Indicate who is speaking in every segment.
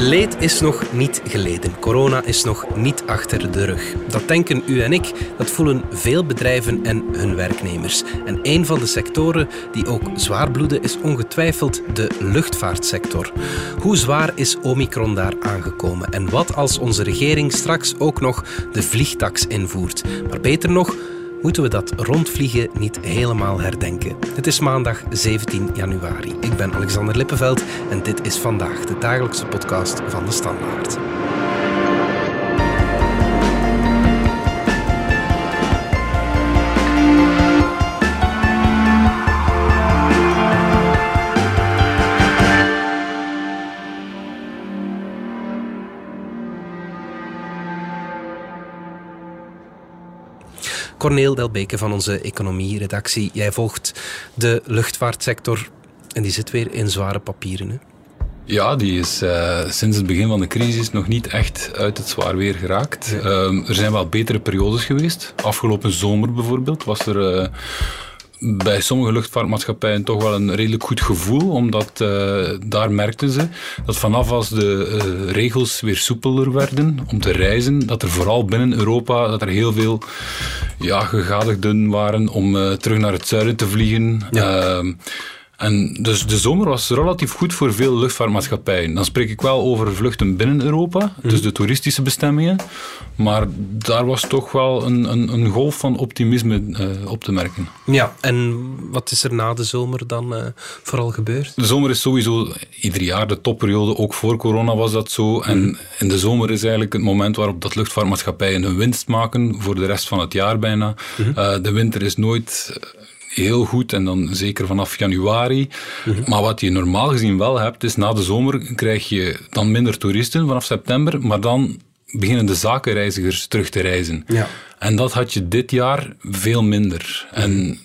Speaker 1: Leed is nog niet geleden. Corona is nog niet achter de rug. Dat denken u en ik, dat voelen veel bedrijven en hun werknemers. En een van de sectoren die ook zwaar bloeden is ongetwijfeld de luchtvaartsector. Hoe zwaar is Omicron daar aangekomen? En wat als onze regering straks ook nog de vliegtax invoert? Maar beter nog, moeten we dat rondvliegen niet helemaal herdenken. Het is maandag 17 januari. Ik ben Alexander Lippenveld en dit is vandaag de dagelijkse podcast van de Standaard. Corneel Delbeke van onze economie-redactie. Jij volgt de luchtvaartsector en die zit weer in zware papieren. Hè?
Speaker 2: Ja, die is uh, sinds het begin van de crisis nog niet echt uit het zwaar weer geraakt. Ja. Uh, er zijn wel betere periodes geweest. Afgelopen zomer bijvoorbeeld was er... Uh, bij sommige luchtvaartmaatschappijen toch wel een redelijk goed gevoel, omdat uh, daar merkten ze dat vanaf als de uh, regels weer soepeler werden om te reizen, dat er vooral binnen Europa dat er heel veel ja, gegadigden waren om uh, terug naar het zuiden te vliegen. Ja. En dus de zomer was relatief goed voor veel luchtvaartmaatschappijen. Dan spreek ik wel over vluchten binnen Europa, mm. dus de toeristische bestemmingen. Maar daar was toch wel een, een, een golf van optimisme uh, op te merken.
Speaker 1: Ja, en wat is er na de zomer dan uh, vooral gebeurd?
Speaker 2: De zomer is sowieso ieder jaar de topperiode, ook voor corona was dat zo. En mm. in de zomer is eigenlijk het moment waarop dat luchtvaartmaatschappijen hun winst maken voor de rest van het jaar bijna. Mm. Uh, de winter is nooit heel goed en dan zeker vanaf januari. Mm-hmm. Maar wat je normaal gezien wel hebt, is na de zomer krijg je dan minder toeristen vanaf september, maar dan beginnen de zakenreizigers terug te reizen. Ja. En dat had je dit jaar veel minder. En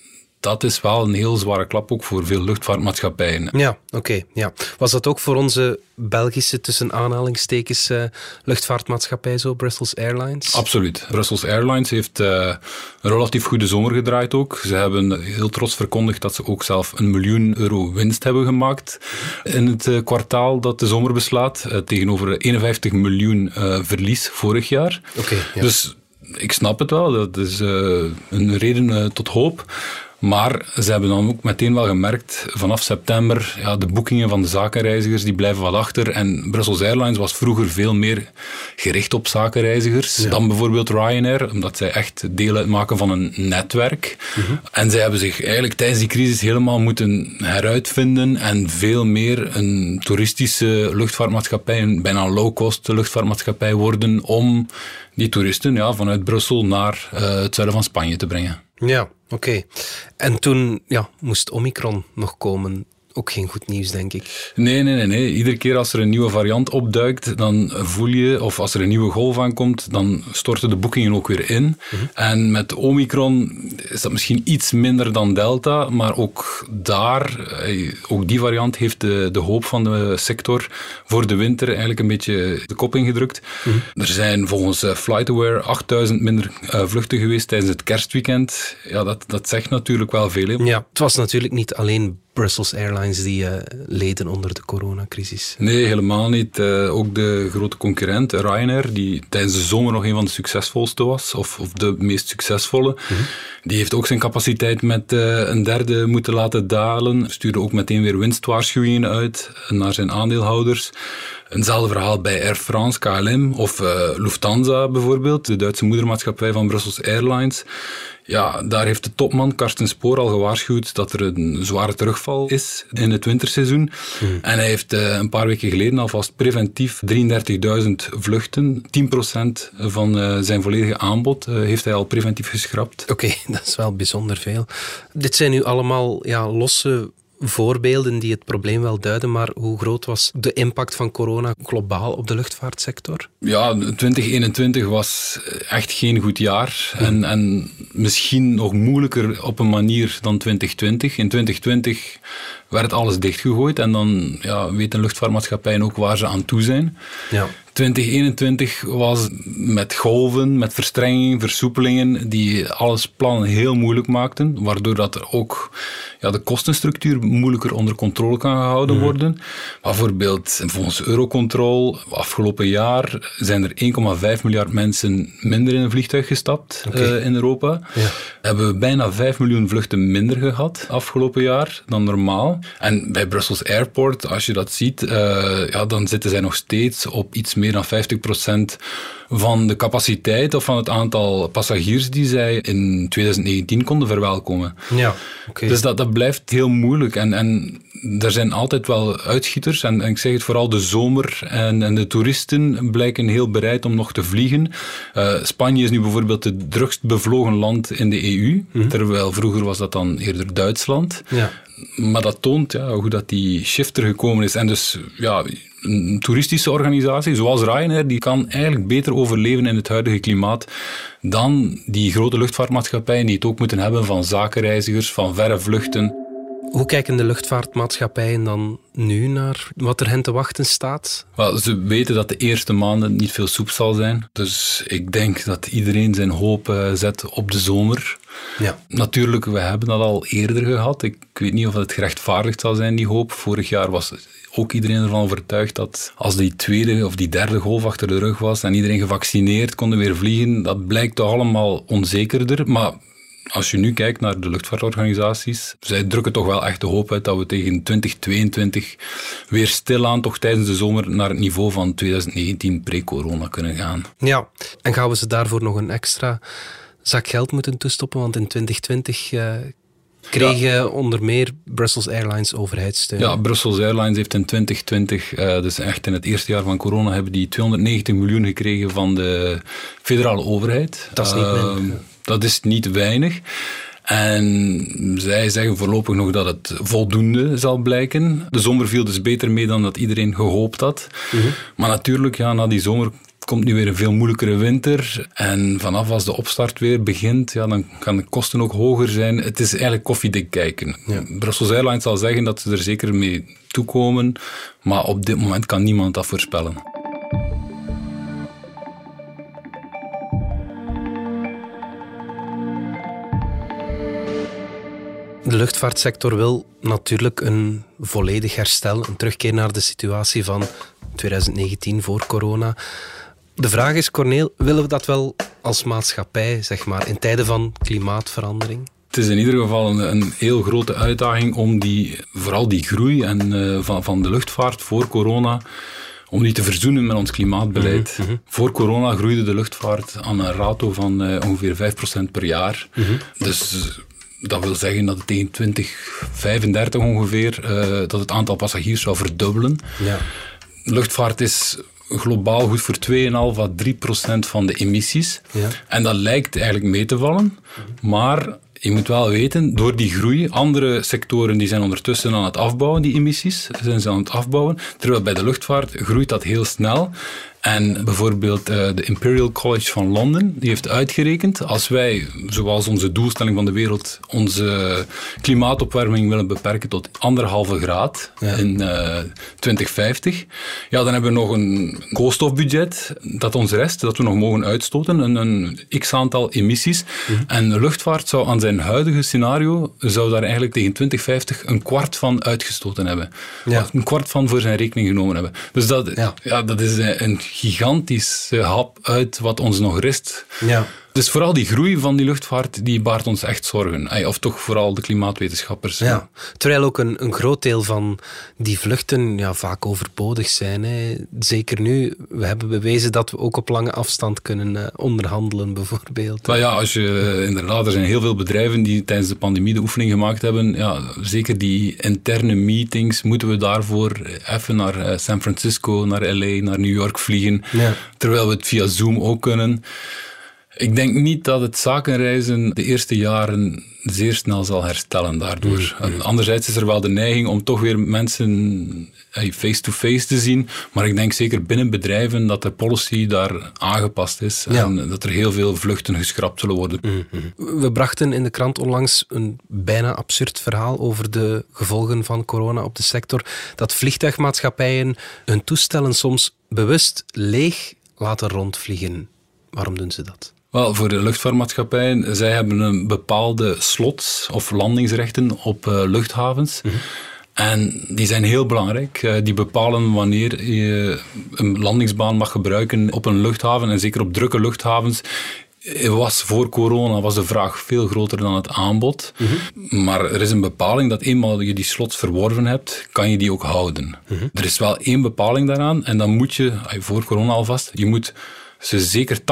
Speaker 2: dat is wel een heel zware klap ook voor veel luchtvaartmaatschappijen.
Speaker 1: Ja, oké. Okay, ja. Was dat ook voor onze Belgische, tussen aanhalingstekens, uh, luchtvaartmaatschappij zo, Brussels Airlines?
Speaker 2: Absoluut. Brussels Airlines heeft uh, een relatief goede zomer gedraaid ook. Ze hebben heel trots verkondigd dat ze ook zelf een miljoen euro winst hebben gemaakt in het uh, kwartaal dat de zomer beslaat, tegenover 51 miljoen verlies vorig jaar.
Speaker 1: Oké. Okay, ja.
Speaker 2: Dus ik snap het wel, dat is een reden tot hoop. Maar ze hebben dan ook meteen wel gemerkt, vanaf september, ja, de boekingen van de zakenreizigers die blijven wat achter. En Brussels Airlines was vroeger veel meer gericht op zakenreizigers ja. dan bijvoorbeeld Ryanair, omdat zij echt deel uitmaken van een netwerk. Uh -huh. En zij hebben zich eigenlijk tijdens die crisis helemaal moeten heruitvinden en veel meer een toeristische luchtvaartmaatschappij, een bijna low-cost luchtvaartmaatschappij worden om die toeristen ja, vanuit Brussel naar uh, het zuiden van Spanje te brengen.
Speaker 1: Ja, oké. En toen ja, moest Omicron nog komen. Ook geen goed nieuws, denk ik.
Speaker 2: Nee, nee, nee, nee. Iedere keer als er een nieuwe variant opduikt, dan voel je, of als er een nieuwe golf aankomt, dan storten de boekingen ook weer in. Mm-hmm. En met Omicron is dat misschien iets minder dan Delta, maar ook daar, ook die variant heeft de, de hoop van de sector voor de winter eigenlijk een beetje de kop ingedrukt. Mm-hmm. Er zijn volgens FlightAware 8000 minder uh, vluchten geweest tijdens het kerstweekend. Ja, dat, dat zegt natuurlijk wel veel. Hè?
Speaker 1: Ja, het was natuurlijk niet alleen Brussels Airlines die uh, leden onder de coronacrisis.
Speaker 2: Nee, helemaal niet. Uh, ook de grote concurrent Ryanair, die tijdens de zomer nog een van de succesvolste was, of, of de meest succesvolle, mm-hmm. die heeft ook zijn capaciteit met uh, een derde moeten laten dalen. Stuurde ook meteen weer winstwaarschuwingen uit naar zijn aandeelhouders. Eenzelfde verhaal bij Air France, KLM of Lufthansa bijvoorbeeld, de Duitse moedermaatschappij van Brussels Airlines. Ja, daar heeft de topman Karsten Spoor al gewaarschuwd dat er een zware terugval is in het winterseizoen. Hmm. En hij heeft uh, een paar weken geleden alvast preventief 33.000 vluchten, 10% van uh, zijn volledige aanbod, uh, heeft hij al preventief geschrapt.
Speaker 1: Oké, okay, dat is wel bijzonder veel. Dit zijn nu allemaal ja, losse voorbeelden die het probleem wel duiden, maar hoe groot was de impact van corona globaal op de luchtvaartsector?
Speaker 2: Ja, 2021 was echt geen goed jaar en, en misschien nog moeilijker op een manier dan 2020. In 2020 werd alles dichtgegooid. En dan ja, weten luchtvaartmaatschappijen ook waar ze aan toe zijn.
Speaker 1: Ja.
Speaker 2: 2021 was met golven, met verstrengingen, versoepelingen, die alles plannen heel moeilijk maakten, waardoor dat er ook ja, de kostenstructuur moeilijker onder controle kan gehouden mhm. worden. Bijvoorbeeld, volgens Eurocontrol, afgelopen jaar zijn er 1,5 miljard mensen minder in een vliegtuig gestapt uh, in Europa. Ja. Hebben we bijna 5 miljoen vluchten minder gehad afgelopen jaar dan normaal. En bij Brussels Airport, als je dat ziet, uh, ja, dan zitten zij nog steeds op iets meer dan 50 procent van de capaciteit of van het aantal passagiers die zij in 2019 konden verwelkomen.
Speaker 1: Ja,
Speaker 2: Dus dat, dat blijft heel moeilijk. En, en er zijn altijd wel uitschieters. En, ik zeg het vooral, de zomer en, en de toeristen blijken heel bereid om nog te vliegen. Uh, Spanje is nu bijvoorbeeld het drukst bevlogen land in de EU. Mhm. Terwijl vroeger was dat dan eerder Duitsland.
Speaker 1: Ja.
Speaker 2: Maar dat toont ja, hoe dat die shift er gekomen is. En dus ja, een toeristische organisatie zoals Ryanair, die kan eigenlijk beter overleven in het huidige klimaat dan die grote luchtvaartmaatschappijen die het ook moeten hebben van zakenreizigers, van verre vluchten.
Speaker 1: Hoe kijken de luchtvaartmaatschappijen dan nu naar wat er hen te wachten staat?
Speaker 2: Ze weten dat de eerste maanden niet veel soep zal zijn. Dus ik denk dat iedereen zijn hoop eh, zet op de zomer.
Speaker 1: Ja.
Speaker 2: Natuurlijk, we hebben dat al eerder gehad. Ik weet niet of het gerechtvaardigd zal zijn, die hoop. Vorig jaar was ook iedereen ervan overtuigd dat als die tweede of die derde golf achter de rug was en iedereen gevaccineerd konden weer vliegen, dat blijkt toch allemaal onzekerder. Maar als je nu kijkt naar de luchtvaartorganisaties, zij drukken toch wel echt de hoop uit dat we tegen 2022 weer stilaan, toch tijdens de zomer, naar het niveau van 2019 pre-corona kunnen gaan.
Speaker 1: Ja, en gaan we ze daarvoor nog een extra zak geld moeten toestoppen? Want in 2020 uh, kregen onder meer Brussels Airlines overheidssteun.
Speaker 2: Ja, Brussels Airlines heeft in 2020, uh, dus echt in het eerste jaar van corona, hebben die 290 miljoen gekregen van de federale overheid.
Speaker 1: Dat is niet uh,
Speaker 2: Dat is niet weinig. En zij zeggen voorlopig nog dat het voldoende zal blijken. De zomer viel dus beter mee dan dat iedereen gehoopt had. Mhm. Maar natuurlijk, ja, na die zomer komt nu weer een veel moeilijkere winter. En vanaf als de opstart weer begint, ja, dan gaan de kosten ook hoger zijn. Het is eigenlijk koffiedik kijken. Ja. Brussels Airlines zal zeggen dat ze er zeker mee toekomen. Maar op dit moment kan niemand dat voorspellen.
Speaker 1: De luchtvaartsector wil natuurlijk een volledig herstel, een terugkeer naar de situatie van 2019 voor corona. De vraag is, Corneel, willen we dat wel als maatschappij, zeg maar, in tijden van klimaatverandering?
Speaker 2: Het is in ieder geval een, een heel grote uitdaging om die, vooral die groei en, uh, van, van de luchtvaart voor corona om die te verzoenen met ons klimaatbeleid. Mm -hmm. Voor corona groeide de luchtvaart aan een rato van uh, ongeveer 5% per jaar. Mm -hmm. Dus dat wil zeggen dat het tegen 2035 ongeveer uh, dat het aantal passagiers zou verdubbelen.
Speaker 1: Ja.
Speaker 2: Luchtvaart is globaal goed voor 2,5 à 3 procent van de emissies.
Speaker 1: Ja.
Speaker 2: En dat lijkt eigenlijk mee te vallen. Maar je moet wel weten, door die groei, andere sectoren die zijn ondertussen aan het afbouwen, die emissies, zijn ze aan het afbouwen. Terwijl bij de luchtvaart groeit dat heel snel. En bijvoorbeeld uh, de Imperial College van Londen, die heeft uitgerekend, als wij, zoals onze doelstelling van de wereld, onze klimaatopwarming willen beperken tot anderhalve graad ja. in uh, eh, 2050, ja, dan hebben we nog een koolstofbudget dat ons rest, dat we nog mogen uitstoten, een, een x-aantal emissies. Mhm. En de luchtvaart zou aan zijn huidige scenario, zou daar eigenlijk tegen 2050 een kwart van uitgestoten hebben.
Speaker 1: Ja.
Speaker 2: Een kwart van voor zijn rekening genomen hebben. Dus dat,
Speaker 1: ja.
Speaker 2: ja dat is een gigantische hap uit wat ons nog rest.
Speaker 1: Ja.
Speaker 2: Dus vooral die groei van die luchtvaart, die baart ons echt zorgen. Of toch vooral de klimaatwetenschappers.
Speaker 1: Ja. Terwijl ook een, een groot deel van die vluchten ja, vaak overbodig zijn. Hè. Zeker nu, we hebben bewezen dat we ook op lange afstand kunnen uh, onderhandelen, bijvoorbeeld.
Speaker 2: Maar ja, als je, uh, inderdaad, er zijn heel veel bedrijven die tijdens de pandemie de oefening gemaakt hebben. Ja, zeker die interne meetings, moeten we daarvoor even naar uh, San Francisco, naar LA, naar New York vliegen.
Speaker 1: Ja.
Speaker 2: Terwijl we het via Zoom ook kunnen. Ik denk niet dat het zakenreizen de eerste jaren zeer snel zal herstellen daardoor. Mm, mm. Anderzijds is er wel de neiging om toch weer mensen face-to-face te zien, maar ik denk zeker binnen bedrijven dat de policy daar aangepast is en dat er heel veel vluchten geschrapt zullen worden.
Speaker 1: Mm, We brachten in de krant onlangs een bijna absurd verhaal over de gevolgen van corona op de sector, dat vliegtuigmaatschappijen hun toestellen soms bewust leeg laten rondvliegen. Waarom doen ze dat?
Speaker 2: Wel, voor de luchtvaartmaatschappijen, zij hebben een bepaalde slots of landingsrechten op uh, luchthavens. Mhm. En die zijn heel belangrijk. Uh, die bepalen wanneer je een landingsbaan mag gebruiken op een luchthaven. En zeker op drukke luchthavens was voor corona was de vraag veel groter dan het aanbod. Mhm. Maar er is een bepaling dat eenmaal je die slots verworven hebt, kan je die ook houden. Mhm. Er is wel één bepaling daaraan en dan moet je, voor corona alvast, je moet ze zeker 80%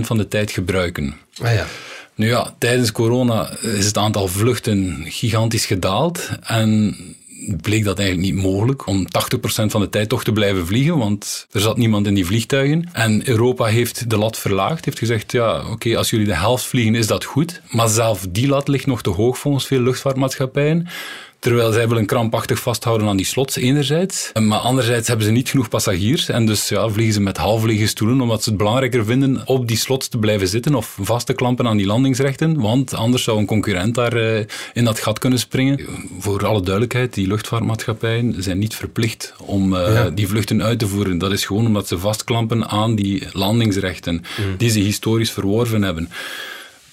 Speaker 2: van de tijd gebruiken.
Speaker 1: Ah ja.
Speaker 2: Nu ja, tijdens corona is het aantal vluchten gigantisch gedaald en bleek dat eigenlijk niet mogelijk om 80% van de tijd toch te blijven vliegen, want er zat niemand in die vliegtuigen. En Europa heeft de lat verlaagd, heeft gezegd, ja, oké, als jullie de helft vliegen is dat goed. Maar zelf die lat ligt nog te hoog volgens veel luchtvaartmaatschappijen. Terwijl zij willen krampachtig vasthouden aan die slots, enerzijds. Maar anderzijds hebben ze niet genoeg passagiers. En dus ja, vliegen ze met halflege stoelen, omdat ze het belangrijker vinden op die slots te blijven zitten of vast te klampen aan die landingsrechten. Want anders zou een concurrent daar uh, in dat gat kunnen springen. Voor alle duidelijkheid, die luchtvaartmaatschappijen zijn niet verplicht om uh, die vluchten uit te voeren. Dat is gewoon omdat ze vastklampen aan die landingsrechten mm. die ze historisch verworven hebben.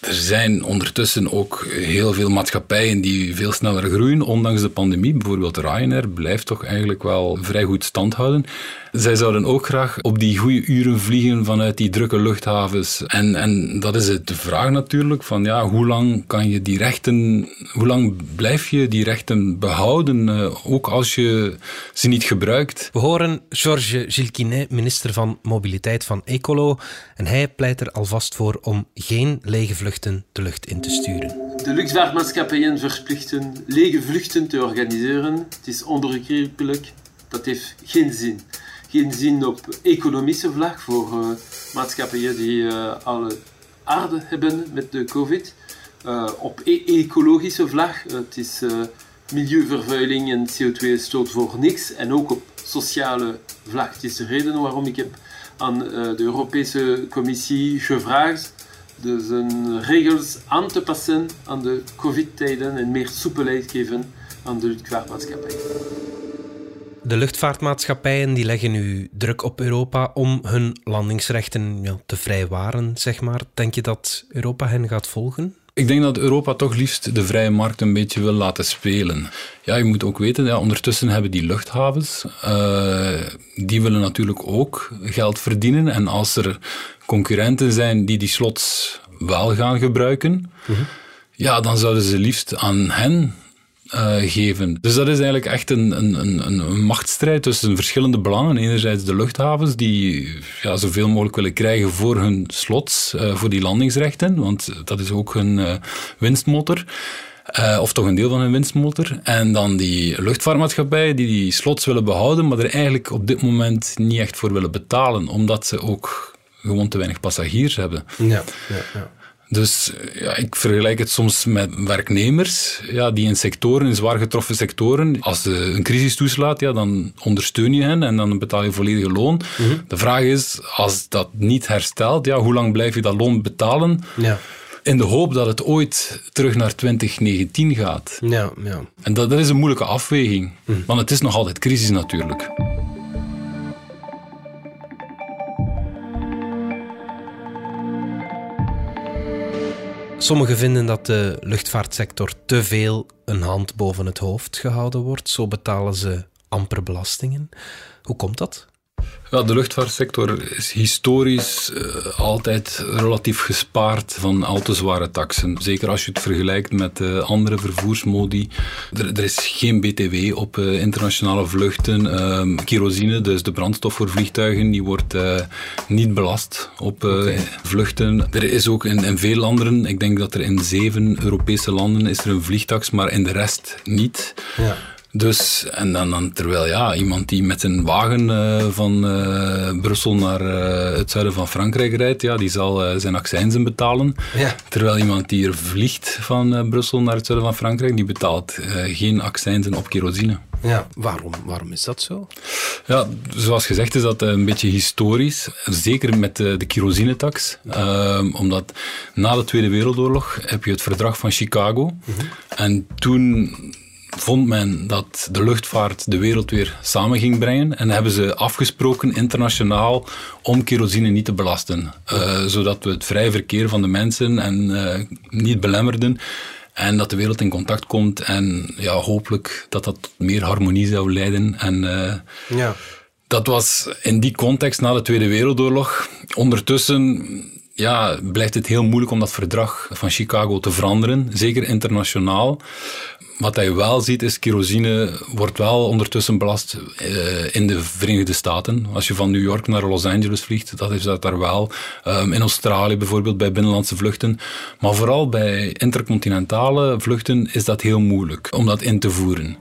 Speaker 2: Er zijn ondertussen ook heel veel maatschappijen die veel sneller groeien, ondanks de pandemie. Bijvoorbeeld Ryanair blijft toch eigenlijk wel vrij goed stand houden. Zij zouden ook graag op die goede uren vliegen vanuit die drukke luchthavens. En, en dat is de vraag natuurlijk, van ja, hoe lang kan je die rechten, hoe lang blijf je die rechten behouden, uh, ook als je ze niet gebruikt?
Speaker 1: We horen Georges Gilquinet, minister van Mobiliteit van Ecolo, en hij pleit er alvast voor om geen lege vluchten de lucht in te sturen.
Speaker 3: De luchtvaartmaatschappijen verplichten lege vluchten te organiseren. Het is onbegrijpelijk. Dat heeft geen zin geen zin op economische vlak voor uh, maatschappijen die uh, alle aarde hebben met de COVID. Uh, op e ecologische vlak, het is milieuvervuiling en CO2-stoot voor niks. En ook op sociale vlak. Het is de reden waarom ik heb aan de Europese Commissie gevraagd de zijn regels aan te passen aan de COVID-tijden en meer soepelheid geven aan de luchtvaartmaatschappij.
Speaker 1: De luchtvaartmaatschappijen die leggen nu druk op Europa om hun landingsrechten ja, te vrijwaren, zeg maar. Denk je dat Europa hen gaat volgen?
Speaker 2: Ik denk dat Europa toch liefst de vrije markt een beetje wil laten spelen. Ja, je moet ook weten, ja, ondertussen hebben die luchthavens, uh, die willen natuurlijk ook geld verdienen. En als er concurrenten zijn die die slots wel gaan gebruiken, mhm. ja, dan zouden ze liefst aan hen geven. Dus dat is eigenlijk echt een, een, een, een machtsstrijd tussen verschillende belangen. Enerzijds de luchthavens, die ja, zoveel mogelijk willen krijgen voor hun slots, uh, voor die landingsrechten, want dat is ook hun uh, winstmotor. Of toch een deel van hun winstmotor. En dan die luchtvaartmaatschappijen die die slots willen behouden, maar er eigenlijk op dit moment niet echt voor willen betalen, omdat ze ook gewoon te weinig passagiers hebben.
Speaker 1: Ja, ja, ja.
Speaker 2: Dus ja, ik vergelijk het soms met werknemers ja, die in sectoren, in zwaar getroffen sectoren, als de, een crisis toeslaat, ja, dan ondersteun je hen en dan betaal je volledige loon. Mhm. De vraag is, als dat niet herstelt, ja, hoe lang blijf je dat loon betalen? Ja. In de hoop dat het ooit terug naar 2019 gaat.
Speaker 1: Ja, ja.
Speaker 2: En dat, dat is een moeilijke afweging, mhm. want het is nog altijd crisis natuurlijk.
Speaker 1: Sommigen vinden dat de luchtvaartsector te veel een hand boven het hoofd gehouden wordt. Zo betalen ze amper belastingen. Hoe komt dat?
Speaker 2: Ja, de luchtvaartsector is historisch uh, altijd relatief gespaard van al te zware taxen. Zeker als je het vergelijkt met uh, andere vervoersmodi. Er, er, is geen BTW op uh, internationale vluchten. Ehm, kerosine, dus de brandstof voor vliegtuigen, die wordt niet belast op okay. vluchten. Er is ook in, in, veel landen, ik denk dat er in zeven Europese landen is er een vliegtax, maar in de rest niet. Ja. Dus, en dan, dan terwijl ja, iemand die met een wagen uh, van uh, Brussel naar uh, het zuiden van Frankrijk rijdt, ja, die zal zijn accijnzen betalen. Ja. Terwijl iemand die er vliegt van Brussel naar het zuiden van Frankrijk, die betaalt geen accijnzen op kerosine.
Speaker 1: Ja, waarom, waarom is dat zo?
Speaker 2: Ja, zoals gezegd is dat een beetje historisch. Zeker met de, de kerosinetax. Ehm, omdat na de Tweede Wereldoorlog heb je het verdrag van Chicago. Mhm. En toen vond men dat de luchtvaart de wereld weer samen ging brengen. En hebben ze afgesproken internationaal om kerosine niet te belasten. Uh, zodat we het vrije verkeer van de mensen en, uh, niet belemmerden. En dat de wereld in contact komt en ja, hopelijk dat dat tot meer harmonie zou leiden. En, uh, ja. Dat was in die context na de Tweede Wereldoorlog. Ondertussen ja, blijft het heel moeilijk om dat verdrag van Chicago te veranderen, zeker internationaal. Wat je wel ziet is, kerosine wordt wel ondertussen belast uh, in de Verenigde Staten. Als je van New York naar Los Angeles vliegt, dat is dat daar wel. Um, in Australië bijvoorbeeld, bij binnenlandse vluchten. Maar vooral bij intercontinentale vluchten is dat heel moeilijk om dat in te voeren.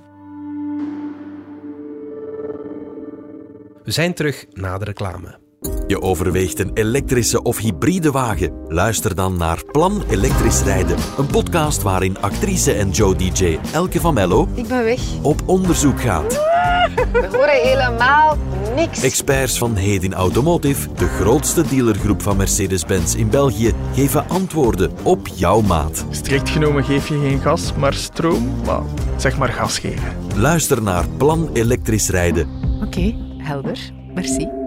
Speaker 1: We zijn terug na de reclame.
Speaker 4: Je overweegt een elektrische of hybride wagen? Luister dan naar Plan Elektrisch Rijden. Een podcast waarin actrice en Joe DJ Elke van Mello...
Speaker 5: Ik ben weg.
Speaker 4: ...op onderzoek gaat.
Speaker 5: We horen helemaal niks.
Speaker 4: Experts van Hedin Automotive, de grootste dealergroep van Mercedes-Benz in België, geven antwoorden op jouw maat.
Speaker 6: Strikt genomen geef je geen gas, maar stroom. Maar zeg maar gas geven.
Speaker 4: Luister naar Plan Elektrisch Rijden.
Speaker 5: Oké, helder. Merci.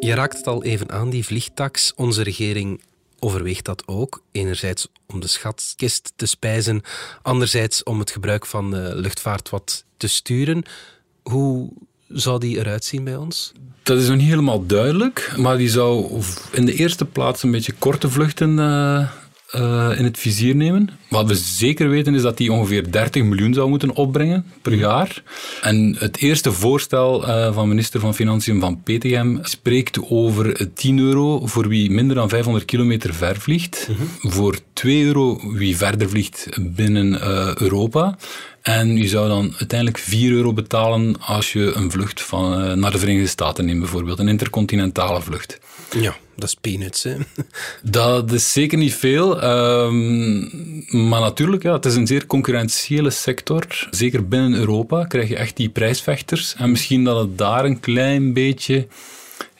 Speaker 1: Je raakt het al even aan, die vliegtax. Onze regering overweegt dat ook. Enerzijds om de schatkist te spijzen, anderzijds om het gebruik van de luchtvaart wat te sturen. Hoe zou die eruit zien bij ons?
Speaker 2: Dat is nog niet helemaal duidelijk, maar die zou in de eerste plaats een beetje korte vluchten uh, uh, in het vizier nemen. Wat we zeker weten is dat die ongeveer 30 miljoen zou moeten opbrengen per jaar. En het eerste voorstel uh, van minister van Financiën van PTM spreekt over 10 euro voor wie minder dan 500 kilometer ver vliegt. Mhm. Voor 2 euro wie verder vliegt binnen uh, Europa. En je zou dan uiteindelijk 4 euro betalen als je een vlucht van, naar de Verenigde Staten neemt, bijvoorbeeld. Een intercontinentale vlucht.
Speaker 1: Ja, dat is peanuts. Hè?
Speaker 2: Dat is zeker niet veel. Um, maar natuurlijk, ja, het is een zeer concurrentiële sector. Zeker binnen Europa krijg je echt die prijsvechters. En misschien dat het daar een klein beetje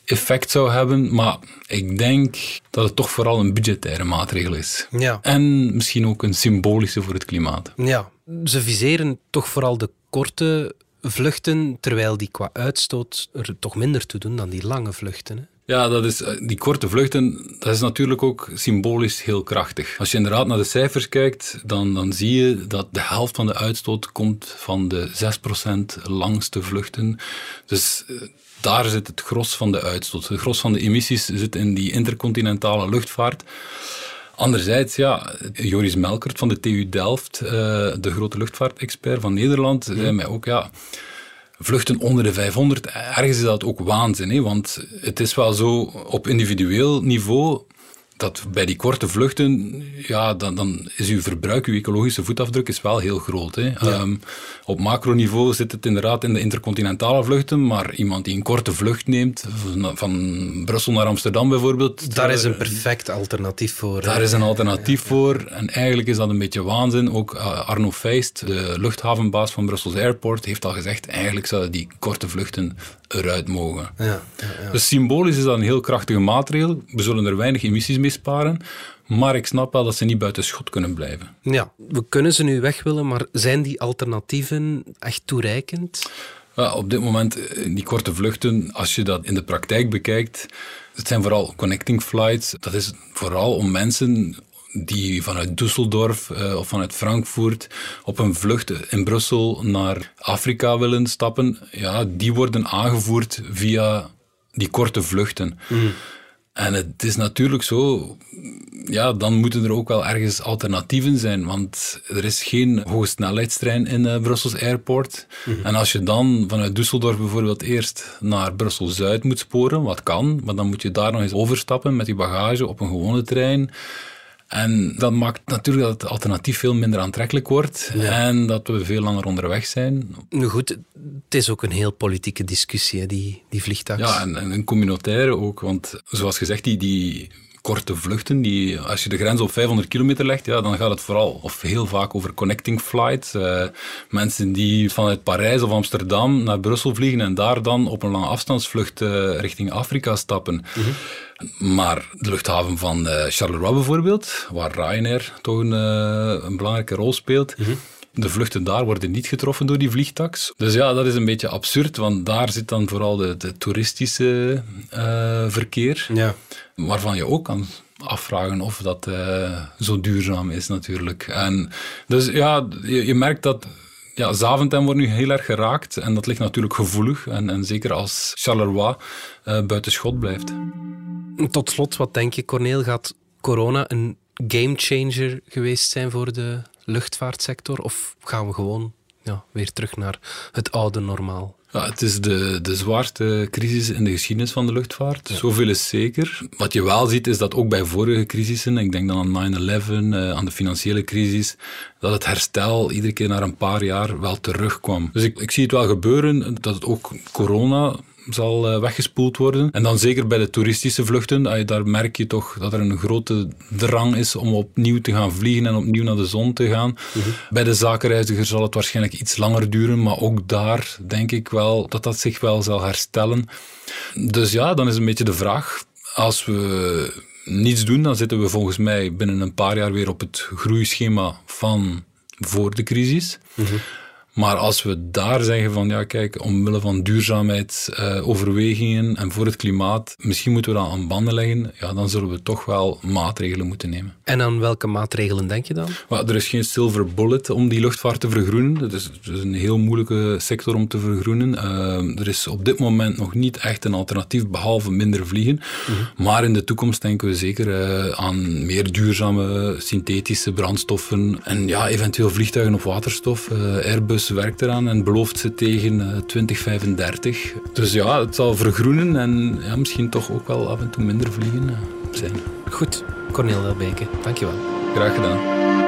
Speaker 2: effect zou hebben. Maar ik denk dat het toch vooral een budgettaire maatregel is. Ja. En misschien ook een symbolische voor het klimaat.
Speaker 1: Ja, ze viseren toch vooral de korte vluchten, terwijl die qua uitstoot er toch minder toe doen dan die lange vluchten. Hè?
Speaker 2: Ja, dat is, eh, die korte vluchten, dat is natuurlijk ook symbolisch heel krachtig. Als je inderdaad naar de cijfers kijkt, dan, dan zie je dat de helft van de uitstoot komt van de 6% langste vluchten. Dus eh, daar zit het gros van de uitstoot. Het gros van de emissies zit in die intercontinentale luchtvaart. Anderzijds, ja, Joris Melkert van de TU Delft, eh, de grote luchtvaartexpert van Nederland, zei mij ook, ja vluchten onder de 500, ergens is dat ook waanzin. Hè? Want het is wel zo, op individueel niveau dat bij die korte vluchten, ja, dan, dan is uw verbruik, uw ecologische voetafdruk is wel heel groot. Hè. Ehm, op macroniveau zit het inderdaad in de intercontinentale vluchten, maar iemand die een korte vlucht neemt, van, Brussel naar Amsterdam bijvoorbeeld.
Speaker 1: Daar is een perfect alternatief voor.
Speaker 2: Daar is een alternatief voor. En eigenlijk is dat een beetje waanzin. Ook uh, Arno Feist, de luchthavenbaas van Brussels Airport, heeft al gezegd, eigenlijk zouden die korte vluchten eruit mogen. Ja, ja, ja. Dus symbolisch is dat een heel krachtige maatregel. We zullen er weinig emissies mee sparen. Maar ik snap wel dat ze niet buiten schot kunnen blijven.
Speaker 1: Ja, we kunnen ze nu weg willen, maar zijn die alternatieven echt toereikend?
Speaker 2: Ja, op dit moment, eh, die korte vluchten, als je dat in de praktijk bekijkt, het zijn vooral connecting flights. Dat is vooral om mensen die vanuit Düsseldorf uh, of vanuit Frankfurt op een vlucht in Brussel naar Afrika willen stappen, ja, die worden aangevoerd via die korte vluchten. Mm. En het is natuurlijk zo, ja, dan moeten er ook wel ergens alternatieven zijn, want er is geen hogesnelheidstrein in uh, Brussels Airport. Mhm. En als je dan vanuit Düsseldorf bijvoorbeeld eerst naar Brussel-Zuid moet sporen, wat kan, maar dan moet je daar nog eens overstappen met je bagage op een gewone trein. En dat maakt natuurlijk dat het alternatief veel minder aantrekkelijk wordt en dat we veel langer onderweg zijn.
Speaker 1: Nu goed, het is ook een heel politieke discussie, hè, die, die vliegtax.
Speaker 2: Ja, en, en een communautaire ook, want zoals gezegd, die, die korte vluchten. Die, als je de grens op 500 kilometer legt, ja, dan gaat het vooral of heel vaak over connecting flights. Uh, mensen die vanuit Parijs of Amsterdam naar Brussel vliegen en daar dan op een lange afstandsvlucht uh, richting Afrika stappen. Mm -hmm. Maar de luchthaven van uh, Charleroi bijvoorbeeld, waar Ryanair toch een, een belangrijke rol speelt. Mm -hmm. De vluchten daar worden niet getroffen door die vliegtax. Dus ja, dat is een beetje absurd, want daar zit dan vooral de, de toeristische uh, verkeer.
Speaker 1: Ja.
Speaker 2: Waarvan je ook kan afvragen of dat uh, zo duurzaam is natuurlijk. En dus ja, je, je merkt dat ja, Zaventem wordt nu heel erg geraakt en dat ligt natuurlijk gevoelig. En, en zeker als Charleroi uh, buiten schot blijft.
Speaker 1: Tot slot, wat denk je, Corneel, gaat corona een gamechanger geweest zijn voor de luchtvaartsector? Of gaan we gewoon ja, weer terug naar het oude normaal?
Speaker 2: Ja, het is de, de zwaarste crisis in de geschiedenis van de luchtvaart. Ja. Zoveel is zeker. Wat je wel ziet, is dat ook bij vorige crisissen, ik denk dan aan 9-11, uh, aan de financiële crisis, dat het herstel iedere keer na een paar jaar wel terugkwam. Dus ik, ik zie het wel gebeuren, dat het ook corona zal uh, weggespoeld worden. En dan zeker bij de toeristische vluchten, daar merk je toch dat er een grote drang is om opnieuw te gaan vliegen en opnieuw naar de zon te gaan. Uh -huh. Bij de zakenreiziger zal het waarschijnlijk iets langer duren, maar ook daar denk ik wel dat dat zich wel zal herstellen. Dus ja, dan is een beetje de vraag, als we niets doen, dan zitten we volgens mij binnen een paar jaar weer op het groeischema van voor de crisis. Uh -huh. Maar als we daar zeggen van, ja kijk, omwille van duurzaamheidsoverwegingen uh, en voor het klimaat, misschien moeten we dat aan banden leggen, ja, dan zullen we toch wel maatregelen moeten nemen.
Speaker 1: En aan welke maatregelen denk je dan?
Speaker 2: Maar er is geen silver bullet om die luchtvaart te vergroenen. Het is, het is een heel moeilijke sector om te vergroenen. Uh, er is op dit moment nog niet echt een alternatief, behalve minder vliegen. Mm -hmm. Maar in de toekomst denken we zeker uh, aan meer duurzame synthetische brandstoffen en ja, eventueel vliegtuigen op waterstof, Airbus werkt eraan en belooft ze tegen uh, 2035. Dus ja, het zal vergroenen en ja, misschien toch ook wel af en toe minder vliegen uh, zijn.
Speaker 1: Goed, Cornel Welbeke, dankjewel.
Speaker 2: Graag gedaan.